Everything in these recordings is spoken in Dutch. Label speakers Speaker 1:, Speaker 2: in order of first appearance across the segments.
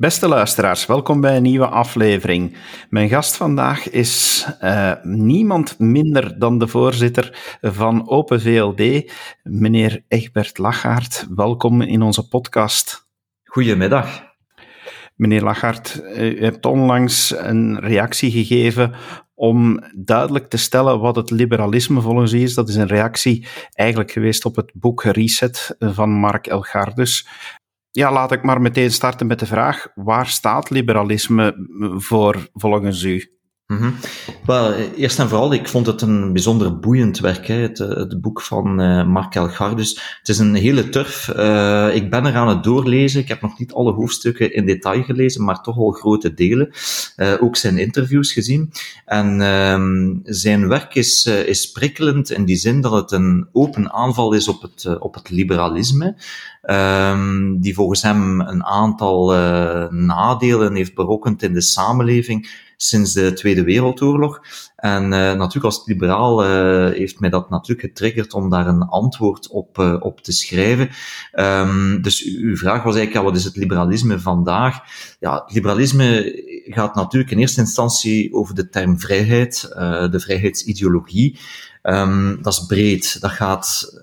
Speaker 1: Beste luisteraars, welkom bij een nieuwe aflevering. Mijn gast vandaag is uh, niemand minder dan de voorzitter van Open VLD, meneer Egbert Lachaert. Welkom in onze podcast.
Speaker 2: Goedemiddag.
Speaker 1: Meneer Lachaert, u hebt onlangs een reactie gegeven om duidelijk te stellen wat het liberalisme volgens u is. Dat is een reactie eigenlijk geweest op het boek Reset van Mark Elgardus. Ja, laat ik maar meteen starten met de vraag: waar staat liberalisme voor volgens u?
Speaker 2: Mm Wel, eerst en vooral, ik vond het een bijzonder boeiend werk, hè, het, het boek van uh, Mark Elgardus. Het is een hele turf. Uh, ik ben er aan het doorlezen. Ik heb nog niet alle hoofdstukken in detail gelezen, maar toch al grote delen. Uh, ook zijn interviews gezien. En ehm, zijn werk is, is prikkelend in die zin dat het een open aanval is op het, op het liberalisme. Um, die volgens hem een aantal nadelen heeft berokkend in de samenleving sinds de Tweede Wereldoorlog. En uh, natuurlijk als liberaal uh, heeft mij dat natuurlijk getriggerd om daar een antwoord op, uh, op te schrijven. Um, dus uw vraag was eigenlijk, ja, wat is het liberalisme vandaag? Ja, liberalisme gaat natuurlijk in eerste instantie over de term vrijheid, de vrijheidsideologie. Um, dat is breed. Dat gaat,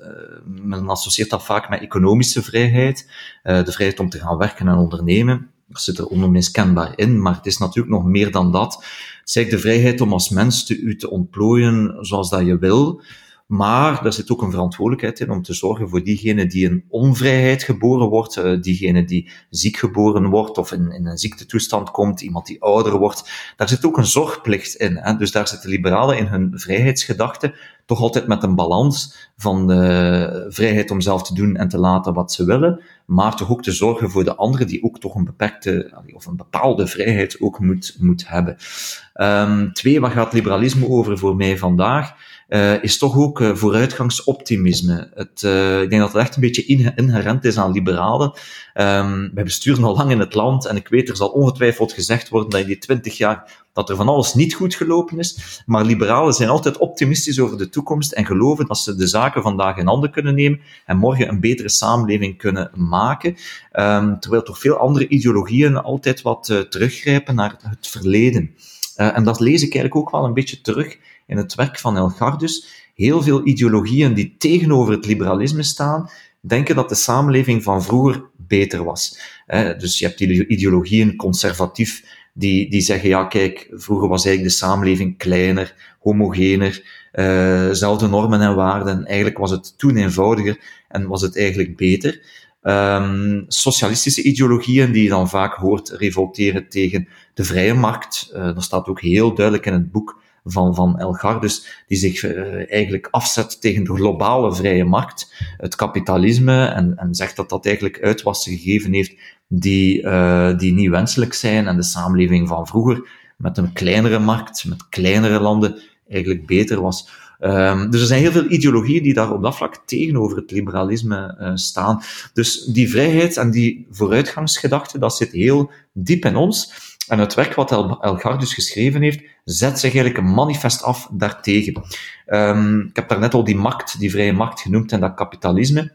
Speaker 2: men associeert dat vaak met economische vrijheid, de vrijheid om te gaan werken en ondernemen dat zit er onmiskenbaar in, maar het is natuurlijk nog meer dan dat. Het de vrijheid om als mens te, u te ontplooien zoals dat je wil, maar er zit ook een verantwoordelijkheid in om te zorgen voor diegene die in onvrijheid geboren wordt, uh, diegene die ziek geboren wordt of in, in een ziektetoestand komt, iemand die ouder wordt. Daar zit ook een zorgplicht in. Hè? Dus daar zitten liberalen in hun vrijheidsgedachte toch altijd met een balans van de vrijheid om zelf te doen en te laten wat ze willen, maar toch ook te zorgen voor de anderen die ook toch een beperkte of een bepaalde vrijheid ook moet, moet hebben. Um, twee, waar gaat liberalisme over voor mij vandaag? Uh, is toch ook uh, vooruitgangsoptimisme. Het, uh, ik denk dat het echt een beetje inherent is aan liberalen. Um, wij besturen al lang in het land en ik weet, er zal ongetwijfeld gezegd worden dat in die twintig jaar dat er van alles niet goed gelopen is, maar liberalen zijn altijd optimistisch over de toekomst en geloven dat ze de zaken vandaag in handen kunnen nemen en morgen een betere samenleving kunnen maken, um, terwijl toch veel andere ideologieën altijd wat teruggrijpen naar het verleden. En dat lees ik eigenlijk ook wel een beetje terug in het werk van Elgardus. Heel veel ideologieën die tegenover het liberalisme staan, denken dat de samenleving van vroeger beter was. Dus je hebt die ideologieën conservatief die, die zeggen, ja kijk, vroeger was eigenlijk de samenleving kleiner, homogener, uh, zelfde normen en waarden. Eigenlijk was het toen eenvoudiger en was het eigenlijk beter. Um, socialistische ideologieën die je dan vaak hoort revolteren tegen de vrije markt. Dat staat ook heel duidelijk in het boek van, van Elgardus, die zich uh, eigenlijk afzet tegen de globale vrije markt, het kapitalisme, en, en zegt dat dat eigenlijk uitwassen gegeven heeft die, uh, die niet wenselijk zijn en de samenleving van vroeger met een kleinere markt, met kleinere landen, eigenlijk beter was. Um, dus er zijn heel veel ideologieën die daar op dat vlak tegenover het liberalisme uh, staan. Dus die vrijheid en die vooruitgangsgedachte, dat zit heel diep in ons. En het werk wat El Elgardus geschreven heeft, zet zich eigenlijk een manifest af daartegen. Um, ik heb daar net al die macht, die vrije macht genoemd en dat kapitalisme.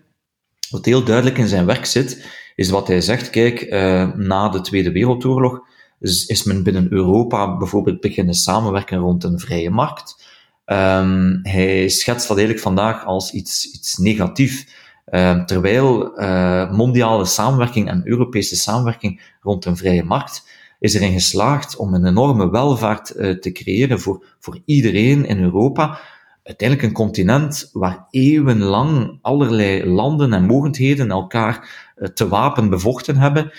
Speaker 2: Wat heel duidelijk in zijn werk zit, is wat hij zegt, kijk, uh, na de Tweede Wereldoorlog is, men binnen Europa bijvoorbeeld beginnen samenwerken rond een vrije markt. Um, hij schetst dat eigenlijk vandaag als iets, iets negatief. Uh, terwijl uh, mondiale samenwerking en Europese samenwerking rond een vrije markt is erin geslaagd om een enorme welvaart uh, te creëren voor, voor iedereen in Europa. Uiteindelijk een continent waar eeuwenlang allerlei landen en mogendheden elkaar uh, te wapen bevochten hebben.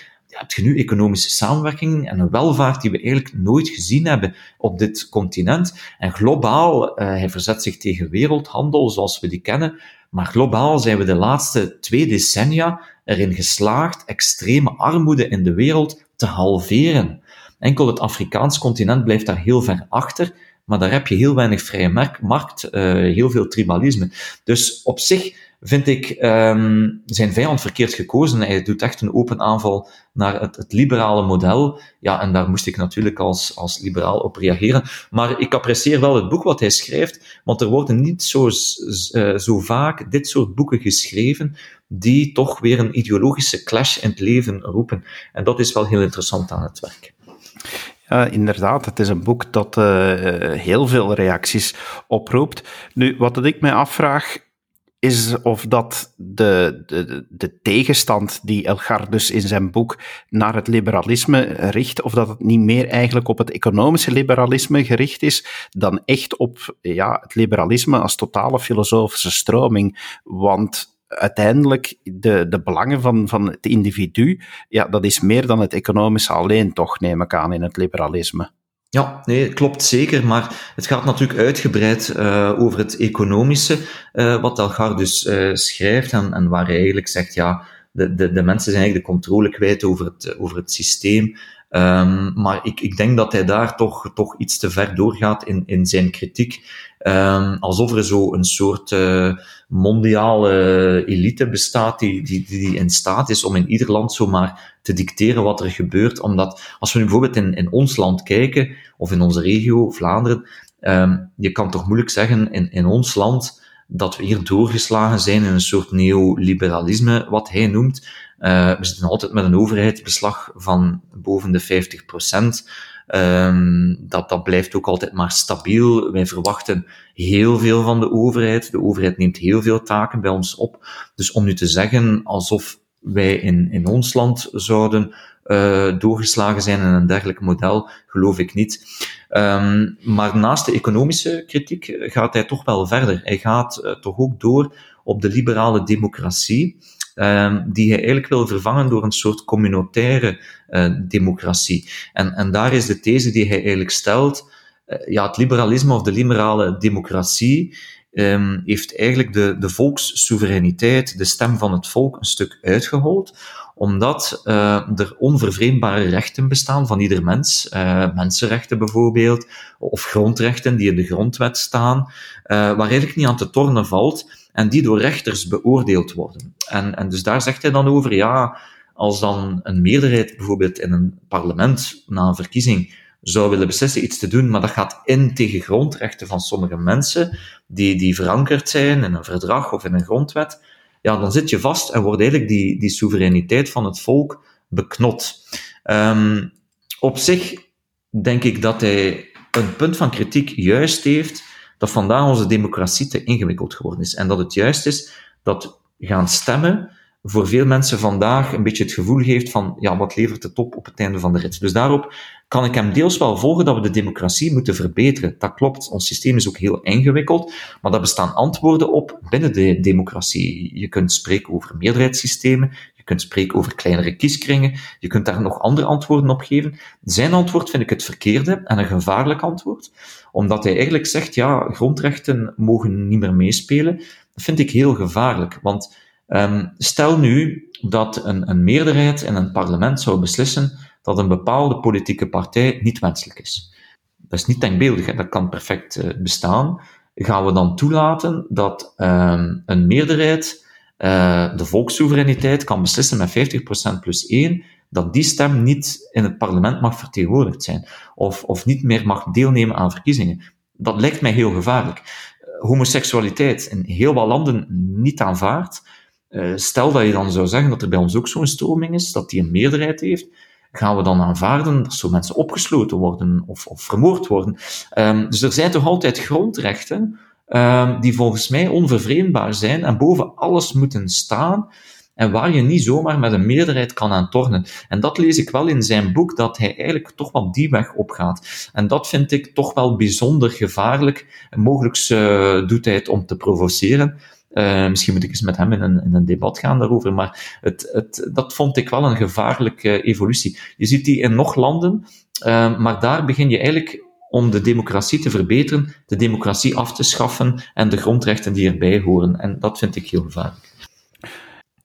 Speaker 2: Je nu economische samenwerking en een welvaart die we eigenlijk nooit gezien hebben op dit continent. En globaal, uh, hij verzet zich tegen wereldhandel zoals we die kennen, maar globaal zijn we de laatste twee decennia erin geslaagd extreme armoede in de wereld te halveren. Enkel het Afrikaans continent blijft daar heel ver achter, maar daar heb je heel weinig vrije markt, uh, heel veel tribalisme. Dus op zich vind ik um, zijn vijand verkeerd gekozen. Hij doet echt een open aanval naar het, het, liberale model. Ja, en daar moest ik natuurlijk als, als liberaal op reageren. Maar ik apprecieer wel het boek wat hij schrijft, want er worden niet zo, uh, zo vaak dit soort boeken geschreven die toch weer een ideologische clash in het leven roepen. En dat is wel heel interessant aan het werk.
Speaker 1: Ja, inderdaad. Het is een boek dat uh, heel veel reacties oproept. Nu, wat ik mij afvraag, is of dat de, de, de tegenstand die Elgar dus in zijn boek naar het liberalisme richt, of dat het niet meer eigenlijk op het economische liberalisme gericht is, dan echt op ja, het liberalisme als totale filosofische stroming. Want uiteindelijk de, de belangen van, van het individu, ja, dat is meer dan het economische alleen toch, neem ik aan, in het liberalisme.
Speaker 2: Ja, nee, klopt zeker, maar het gaat natuurlijk uitgebreid uh, over het economische, uh, wat Elgar dus uh, schrijft en, en waar hij eigenlijk zegt, ja, de, de, de mensen zijn eigenlijk de controle kwijt over het, over het systeem. Um, maar ik, ik denk dat hij daar toch, toch iets te ver doorgaat in, in zijn kritiek. Um, alsof er zo een soort uh, mondiale elite bestaat die, die, die in staat is om in ieder land zomaar te dicteren wat er gebeurt. Omdat als we nu bijvoorbeeld in, in ons land kijken, of in onze regio, Vlaanderen, um, je kan toch moeilijk zeggen in, in ons land dat we hier doorgeslagen zijn in een soort neoliberalisme, wat hij noemt. Uh, we zitten altijd met een overheidsbeslag van boven de 50 procent. Um, dat, dat blijft ook altijd maar stabiel. Wij verwachten heel veel van de overheid. De overheid neemt heel veel taken bij ons op. Dus om nu te zeggen alsof wij in, in ons land zouden uh, doorgeslagen zijn in een dergelijk model, geloof ik niet. Um, maar naast de economische kritiek gaat hij toch wel verder. Hij gaat uh, toch ook door op de liberale democratie. Um, die hij eigenlijk wil vervangen door een soort communautaire uh, democratie. En, en daar is de these die hij eigenlijk stelt, uh, ja, het liberalisme of de liberale democratie um, heeft eigenlijk de, de volkssoevereiniteit, de stem van het volk, een stuk uitgehold, omdat uh, er onvervreembare rechten bestaan van ieder mens, uh, mensenrechten bijvoorbeeld, of grondrechten die in de grondwet staan, uh, waar eigenlijk niet aan te tornen valt en die door rechters beoordeeld worden. En, en dus daar zegt hij dan over, ja, als dan een meerderheid bijvoorbeeld in een parlement na een verkiezing zou willen beslissen iets te doen, maar dat gaat in tegen grondrechten van sommige mensen, die, die verankerd zijn in een verdrag of in een grondwet, ja, dan zit je vast en wordt eigenlijk die, die soevereiniteit van het volk beknot. Um, op zich denk ik dat hij een punt van kritiek juist heeft, dat vandaag onze democratie te ingewikkeld geworden is. En dat het juist is dat gaan stemmen voor veel mensen vandaag een beetje het gevoel geeft van, ja, wat levert het op op het einde van de rit? Dus daarop kan ik hem deels wel volgen dat we de democratie moeten verbeteren. Dat klopt, ons systeem is ook heel ingewikkeld, maar daar bestaan antwoorden op binnen de democratie. Je kunt spreken over meerderheidssystemen, je kunt spreken over kleinere kieskringen, je kunt daar nog andere antwoorden op geven. Zijn antwoord vind ik het verkeerde en een gevaarlijk antwoord, omdat hij eigenlijk zegt, ja, grondrechten mogen niet meer meespelen. Dat vind ik heel gevaarlijk, want Um, stel nu dat een, een meerderheid in een parlement zou beslissen dat een bepaalde politieke partij niet wenselijk is. Dat is niet denkbeeldig, dat kan perfect uh, bestaan. Gaan we dan toelaten dat um, een meerderheid uh, de volkssoevereiniteit kan beslissen met 50% plus 1, dat die stem niet in het parlement mag vertegenwoordigd zijn, of, of niet meer mag deelnemen aan verkiezingen? Dat lijkt mij heel gevaarlijk. Uh, homoseksualiteit in heel wat landen niet aanvaard, uh, stel dat je dan zou zeggen dat er bij ons ook zo'n stroming is, dat die een meerderheid heeft, gaan we dan aanvaarden dat zo mensen opgesloten worden of, of vermoord worden? Um, dus er zijn toch altijd grondrechten um, die volgens mij onvervreemdbaar zijn en boven alles moeten staan en waar je niet zomaar met een meerderheid kan aan tornen. En dat lees ik wel in zijn boek, dat hij eigenlijk toch wel die weg opgaat. En dat vind ik toch wel bijzonder gevaarlijk. mogelijk uh, doet hij het om te provoceren. Uh, misschien moet ik eens met hem in een, een debat gaan daarover, maar het, het, dat vond ik wel een gevaarlijke evolutie. Je ziet die in nog landen, uh, maar daar begin je eigenlijk om de democratie te verbeteren, de democratie af te schaffen en de grondrechten die erbij horen. En dat vind ik heel gevaarlijk.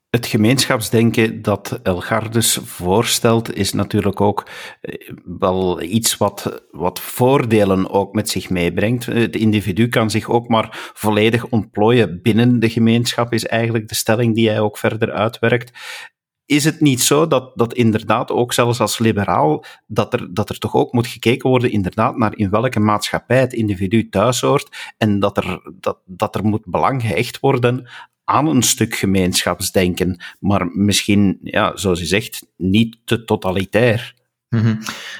Speaker 1: Het gemeenschapsdenken dat Elgardus voorstelt, is natuurlijk ook eh, wel iets wat, wat voordelen ook met zich meebrengt. Het individu kan zich ook maar volledig ontplooien binnen de gemeenschap, is eigenlijk de stelling die hij ook verder uitwerkt is het niet zo dat, dat inderdaad ook zelfs als liberaal, dat er, dat er toch ook moet gekeken worden inderdaad naar in welke maatschappij het individu thuis hoort en dat er, dat, dat er moet belang gehecht worden aan een stuk gemeenschapsdenken, maar misschien, ja, zoals u zegt, niet te totalitair.
Speaker 2: Mhm.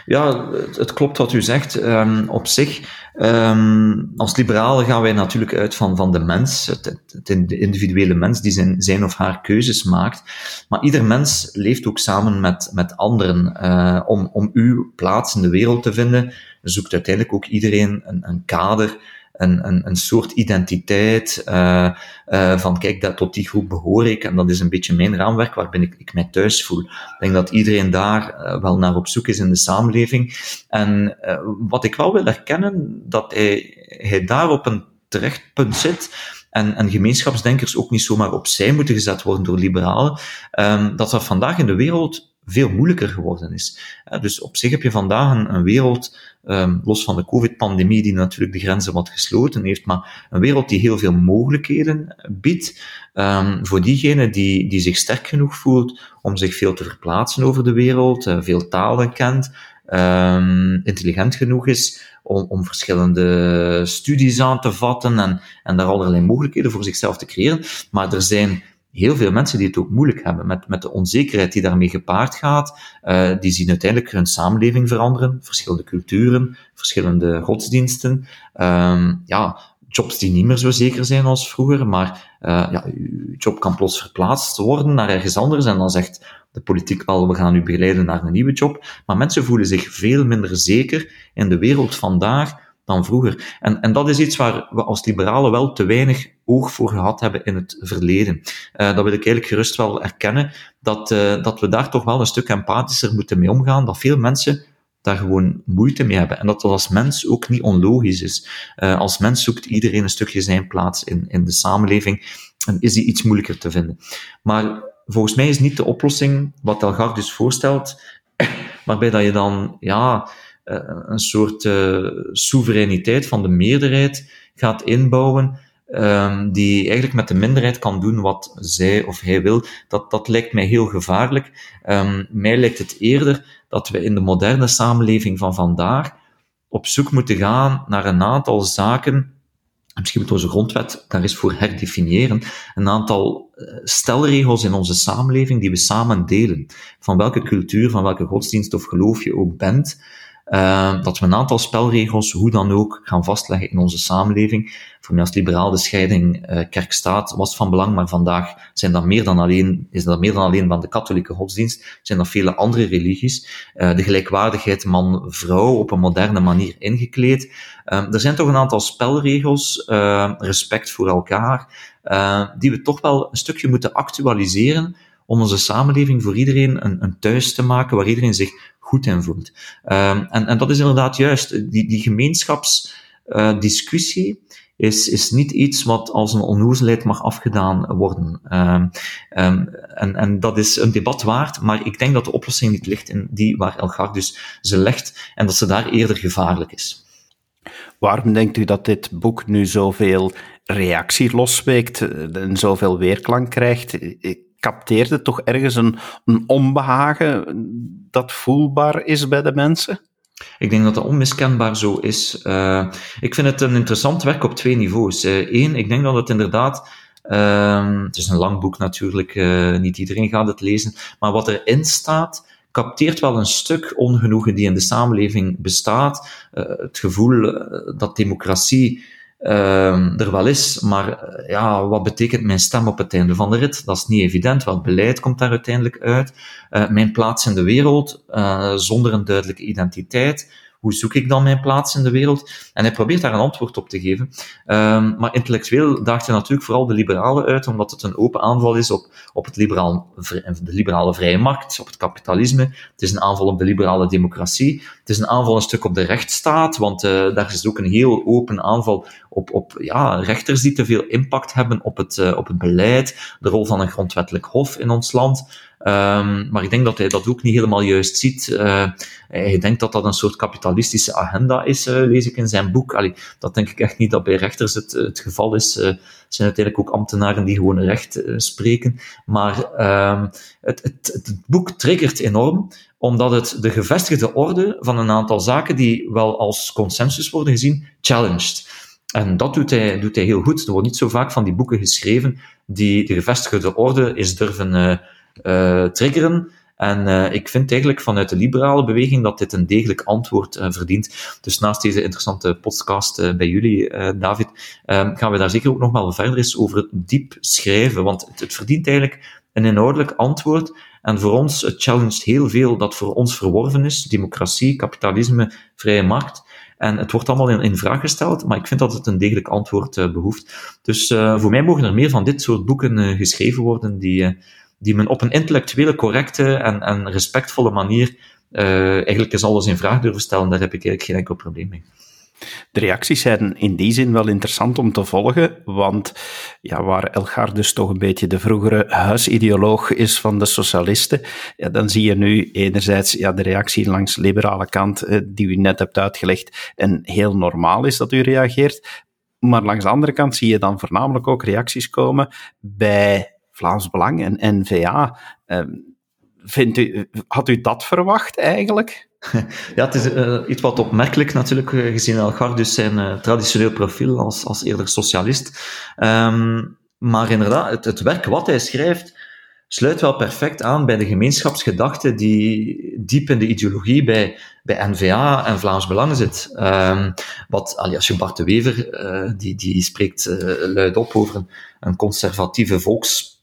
Speaker 2: Ja, het, klopt wat u zegt. Um, op zich, um, als liberalen gaan wij natuurlijk uit van, van de mens, het, individuele mens die zijn, zijn of haar keuzes maakt. Maar ieder mens leeft ook samen met, met anderen. Uh, om, om uw plaats in de wereld te vinden, zoekt uiteindelijk ook iedereen een, een kader een, een, een soort identiteit uh, uh, van kijk, dat, tot die groep behoor ik en dat is een beetje mijn raamwerk waarbinnen ik, ik mij thuis voel. Ik denk dat iedereen daar uh, wel naar op zoek is in de samenleving. En wat ik wel wil erkennen, dat hij, hij daar op een terecht punt zit, en, en gemeenschapsdenkers ook niet zomaar opzij moeten gezet worden door liberalen, um, dat dat vandaag in de wereld veel moeilijker geworden is. Dus op zich heb je vandaag een, een wereld, um, los van de COVID-pandemie, die natuurlijk de grenzen wat gesloten heeft, maar een wereld die heel veel mogelijkheden biedt um, voor diegene die, die zich sterk genoeg voelt om zich veel te verplaatsen over de wereld, uh, veel talen kent, um, intelligent genoeg is om, om verschillende studies aan te vatten en, en daar allerlei mogelijkheden voor zichzelf te creëren. Maar er zijn heel veel mensen die het ook moeilijk hebben met, met de onzekerheid die daarmee gepaard gaat. Uh, die zien uiteindelijk hun samenleving veranderen, verschillende culturen, verschillende godsdiensten. Um, ja, jobs die niet meer zo zeker zijn als vroeger, maar uh, ja, uw job kan plots verplaatst worden naar ergens anders en dan zegt de politiek wel, we gaan u begeleiden naar een nieuwe job. Maar mensen voelen zich veel minder zeker in de wereld vandaag dan vroeger. En, en dat is iets waar we als liberalen wel te weinig oog voor gehad hebben in het verleden. Uh, dat wil ik eigenlijk gerust wel erkennen, dat, uh, dat we daar toch wel een stuk empathischer moeten mee omgaan, dat veel mensen daar gewoon moeite mee hebben. En dat dat als mens ook niet onlogisch is. Uh, als mens zoekt iedereen een stukje zijn plaats in, in de samenleving en is die iets moeilijker te vinden. Maar volgens mij is niet de oplossing wat Elgar dus voorstelt, waarbij dat je dan, ja, eh, een soort uh, soevereiniteit van de meerderheid gaat inbouwen, um, die eigenlijk met de minderheid kan doen wat zij of hij wil, dat, dat lijkt mij heel gevaarlijk. Um, mij lijkt het eerder dat we in de moderne samenleving van vandaag op zoek moeten gaan naar een aantal zaken misschien moet onze grondwet daar eens voor herdefiniëren, een aantal eh, stelregels in onze samenleving die we samen delen. Van welke cultuur, van welke godsdienst of geloof je ook bent, uh, dat we een aantal spelregels hoe dan ook gaan vastleggen in onze samenleving. Voor mij als liberaal de scheiding uh, kerk-staat was van belang, maar vandaag zijn dat meer dan alleen, is dat meer dan alleen van de katholieke godsdienst, zijn dat vele andere religies. Uh, de gelijkwaardigheid man-vrouw op een moderne manier ingekleed. er zijn toch een aantal spelregels, respect voor elkaar, die we toch wel een stukje moeten actualiseren om onze samenleving voor iedereen een, een thuis te maken waar iedereen zich goed in voelt. Um, en, en dat is inderdaad juist. Die, die gemeenschapsdiscussie uh, is, is niet iets wat als een onnozelheid mag afgedaan worden. Um, um, en, en dat is een debat waard, maar ik denk dat de oplossing niet ligt in die waar Elgar dus ze legt en dat ze daar eerder gevaarlijk is.
Speaker 1: Waarom denkt u dat dit boek nu zoveel reactie losweekt en zoveel weerklank krijgt? Capteerde toch ergens een, een onbehagen dat voelbaar is bij de mensen?
Speaker 2: Ik denk dat dat onmiskenbaar zo is. Uh, ik vind het een interessant werk op twee niveaus. Eén, ik denk dat het inderdaad. Uh, het is een lang boek natuurlijk, uh, niet iedereen gaat het lezen. Maar wat erin staat, capteert wel een stuk ongenoegen die in de samenleving bestaat. Uh, het gevoel dat democratie uh, er wel is, maar eh, ja, wat betekent mijn stem op het einde van de rit? Dat is niet evident. Welk beleid komt daar uiteindelijk uit? Uh, mijn plaats in de wereld, uh, zonder een duidelijke identiteit. Hoe zoek ik dan mijn plaats in de wereld? En hij probeert daar een antwoord op te geven. Um, maar intellectueel daagt hij natuurlijk vooral de liberalen uit, omdat het een open aanval is op, op het liberaal, de liberale vrije markt, op het kapitalisme. Het is een aanval op de liberale democratie. Het is een aanval een stuk op de rechtsstaat, want uh, daar is ook een heel open aanval op, op ja, rechters die te veel impact hebben op het, uh, op het beleid, de rol van een grondwettelijk hof in ons land. Um, maar ik denk dat hij dat ook niet helemaal juist ziet. Uh, hij denkt dat dat een soort kapitalistische agenda is, uh, lees ik in zijn boek. Allee, dat denk ik echt niet dat bij rechters het, het geval is. Uh, zijn uiteindelijk ook ambtenaren die gewoon recht spreken. Maar um, het, het, het boek triggert enorm, omdat het de gevestigde orde van een aantal zaken die wel als consensus worden gezien, challenged. En dat doet hij, doet hij heel goed. Er wordt niet zo vaak van die boeken geschreven die de gevestigde orde is durven triggeren. En uh, ik vind eigenlijk vanuit de liberale beweging dat dit een degelijk antwoord uh, verdient. Dus naast deze interessante podcast bij jullie, David, ehm, gaan we daar zeker ook nog wel verder eens over diep schrijven. Want het, het, verdient eigenlijk een inhoudelijk antwoord. En voor ons, het challenged heel veel dat voor ons verworven is. Democratie, kapitalisme, vrije markt. En het wordt allemaal in, in vraag gesteld, maar ik vind dat het een degelijk antwoord behoeft. Dus voor mij mogen er meer van dit soort boeken geschreven worden, die, die men op een intellectuele, correcte en, en respectvolle manier eigenlijk eens alles in vraag durven stellen. Daar heb ik eigenlijk geen enkel probleem mee.
Speaker 1: De reacties zijn in die zin wel interessant om te volgen, want ja, waar Elgar dus toch een beetje de vroegere huisideoloog is van de socialisten, ja, dan zie je nu enerzijds ja, de reactie langs de liberale kant, eh, die u net hebt uitgelegd, en heel normaal is dat u reageert. Maar langs de andere kant zie je dan voornamelijk ook reacties komen bij Vlaams Belang en N-VA. Uh, vindt u, had u dat verwacht eigenlijk?
Speaker 2: Ja, het is uh, iets wat opmerkelijk natuurlijk, uh, gezien Elgar dus zijn uh, traditioneel profiel als, als eerder socialist. Um, maar inderdaad, het, het, werk wat hij schrijft sluit wel perfect aan bij de gemeenschapsgedachte die diep in de ideologie bij, bij NVA en Vlaams Belang zit. Um, wat, als je Bart de Wever, die, die spreekt luidop over een conservatieve volks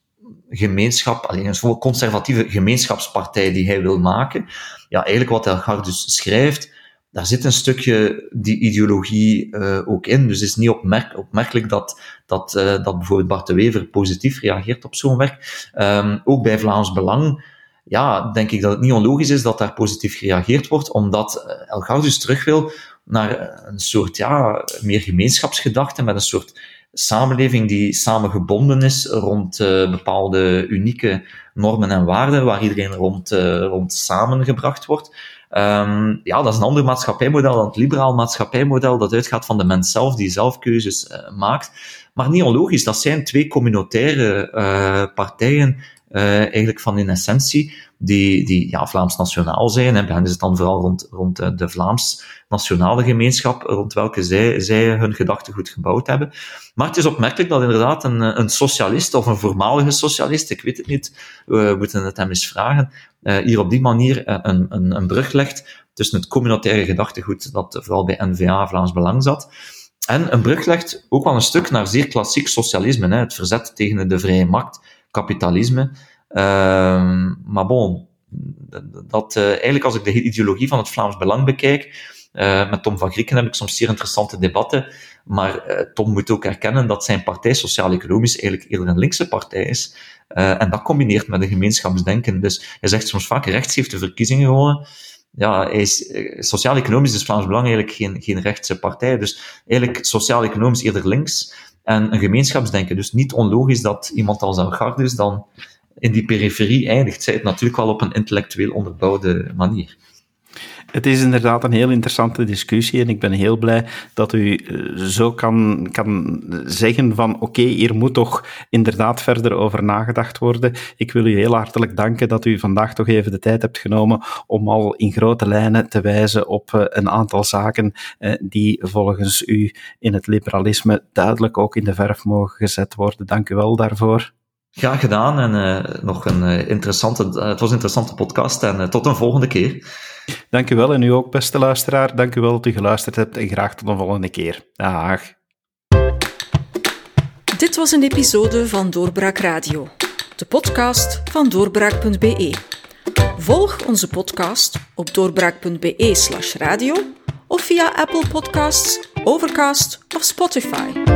Speaker 2: gemeenschap, alleen een conservatieve gemeenschapspartij die hij wil maken. Ja, eigenlijk wat Elgar dus schrijft, daar zit een stukje die ideologie uh, ook in. Dus het is niet opmerk opmerkelijk dat, dat, uh, dat bijvoorbeeld Bart de Wever positief reageert op zo'n werk. Um, ook bij Vlaams Belang, ja, denk ik dat het niet onlogisch is dat daar positief gereageerd wordt, omdat uh, Elgar dus terug wil naar een soort, ja, meer gemeenschapsgedachte, met een soort samenleving die samengebonden is rond uh, bepaalde unieke normen en waarden, waar iedereen rond, uh, rond samengebracht wordt. Um, ja, dat is een ander maatschappijmodel dan het liberaal maatschappijmodel, dat uitgaat van de mens zelf, die zelf keuzes uh, maakt. Maar niet onlogisch, dat zijn twee communautaire partijen, eigenlijk van in essentie, die, die ja, Vlaams nationaal zijn. En bij hen is het dan vooral rond, rond de Vlaams nationale gemeenschap, rond welke zij, zij hun gedachtegoed gebouwd hebben. Maar het is opmerkelijk dat inderdaad een, een socialist of een voormalige socialist, ik weet het niet, we moeten het hem eens vragen, hier op die manier een, een, een brug legt tussen het communautaire gedachtegoed dat vooral bij NVA Vlaams Belang zat, en een brug legt ook wel een stuk naar zeer klassiek socialisme, hè, het verzet tegen de vrije markt, kapitalisme. Uh, maar bon, dat, uh, eigenlijk als ik de ideologie van het Vlaams Belang bekijk, uh, met Tom van Grieken heb ik soms zeer interessante debatten, maar uh, Tom moet ook erkennen dat zijn partij sociaal-economisch eigenlijk eerder een linkse partij is. En dat combineert met een gemeenschapsdenken. Dus hij zegt soms vaak, rechts heeft de verkiezingen gewonnen. Ja, sociaal-economisch is Vlaams Belang eigenlijk geen, geen rechtse partij. Dus eigenlijk sociaal-economisch eerder links en een gemeenschapsdenken. Dus niet onlogisch dat iemand als Algardus dan in die periferie eindigt. Zij het natuurlijk wel op een intellectueel onderbouwde manier.
Speaker 1: Het is inderdaad een heel interessante discussie en ik ben heel blij dat u eh, zo kan, kan zeggen van oké, hier moet toch inderdaad verder over nagedacht worden. Ik wil u heel hartelijk danken dat u vandaag toch even de tijd hebt genomen om al in grote lijnen te wijzen op eh, een aantal zaken eh, die volgens u in het liberalisme duidelijk ook in de verf mogen gezet worden. Dank u wel daarvoor.
Speaker 2: Graag gedaan en uh, nog een uh, interessante, uh, het was een interessante podcast en tot een volgende keer.
Speaker 1: Dank u wel en u ook, beste luisteraar. Dank u wel dat u geluisterd hebt en graag tot een volgende keer. Dag.
Speaker 3: Dit was een episode van Doorbraak Radio, de podcast van doorbraak.be. Volg onze podcast op doorbraak.be/radio of via Apple Podcasts, Overcast of Spotify.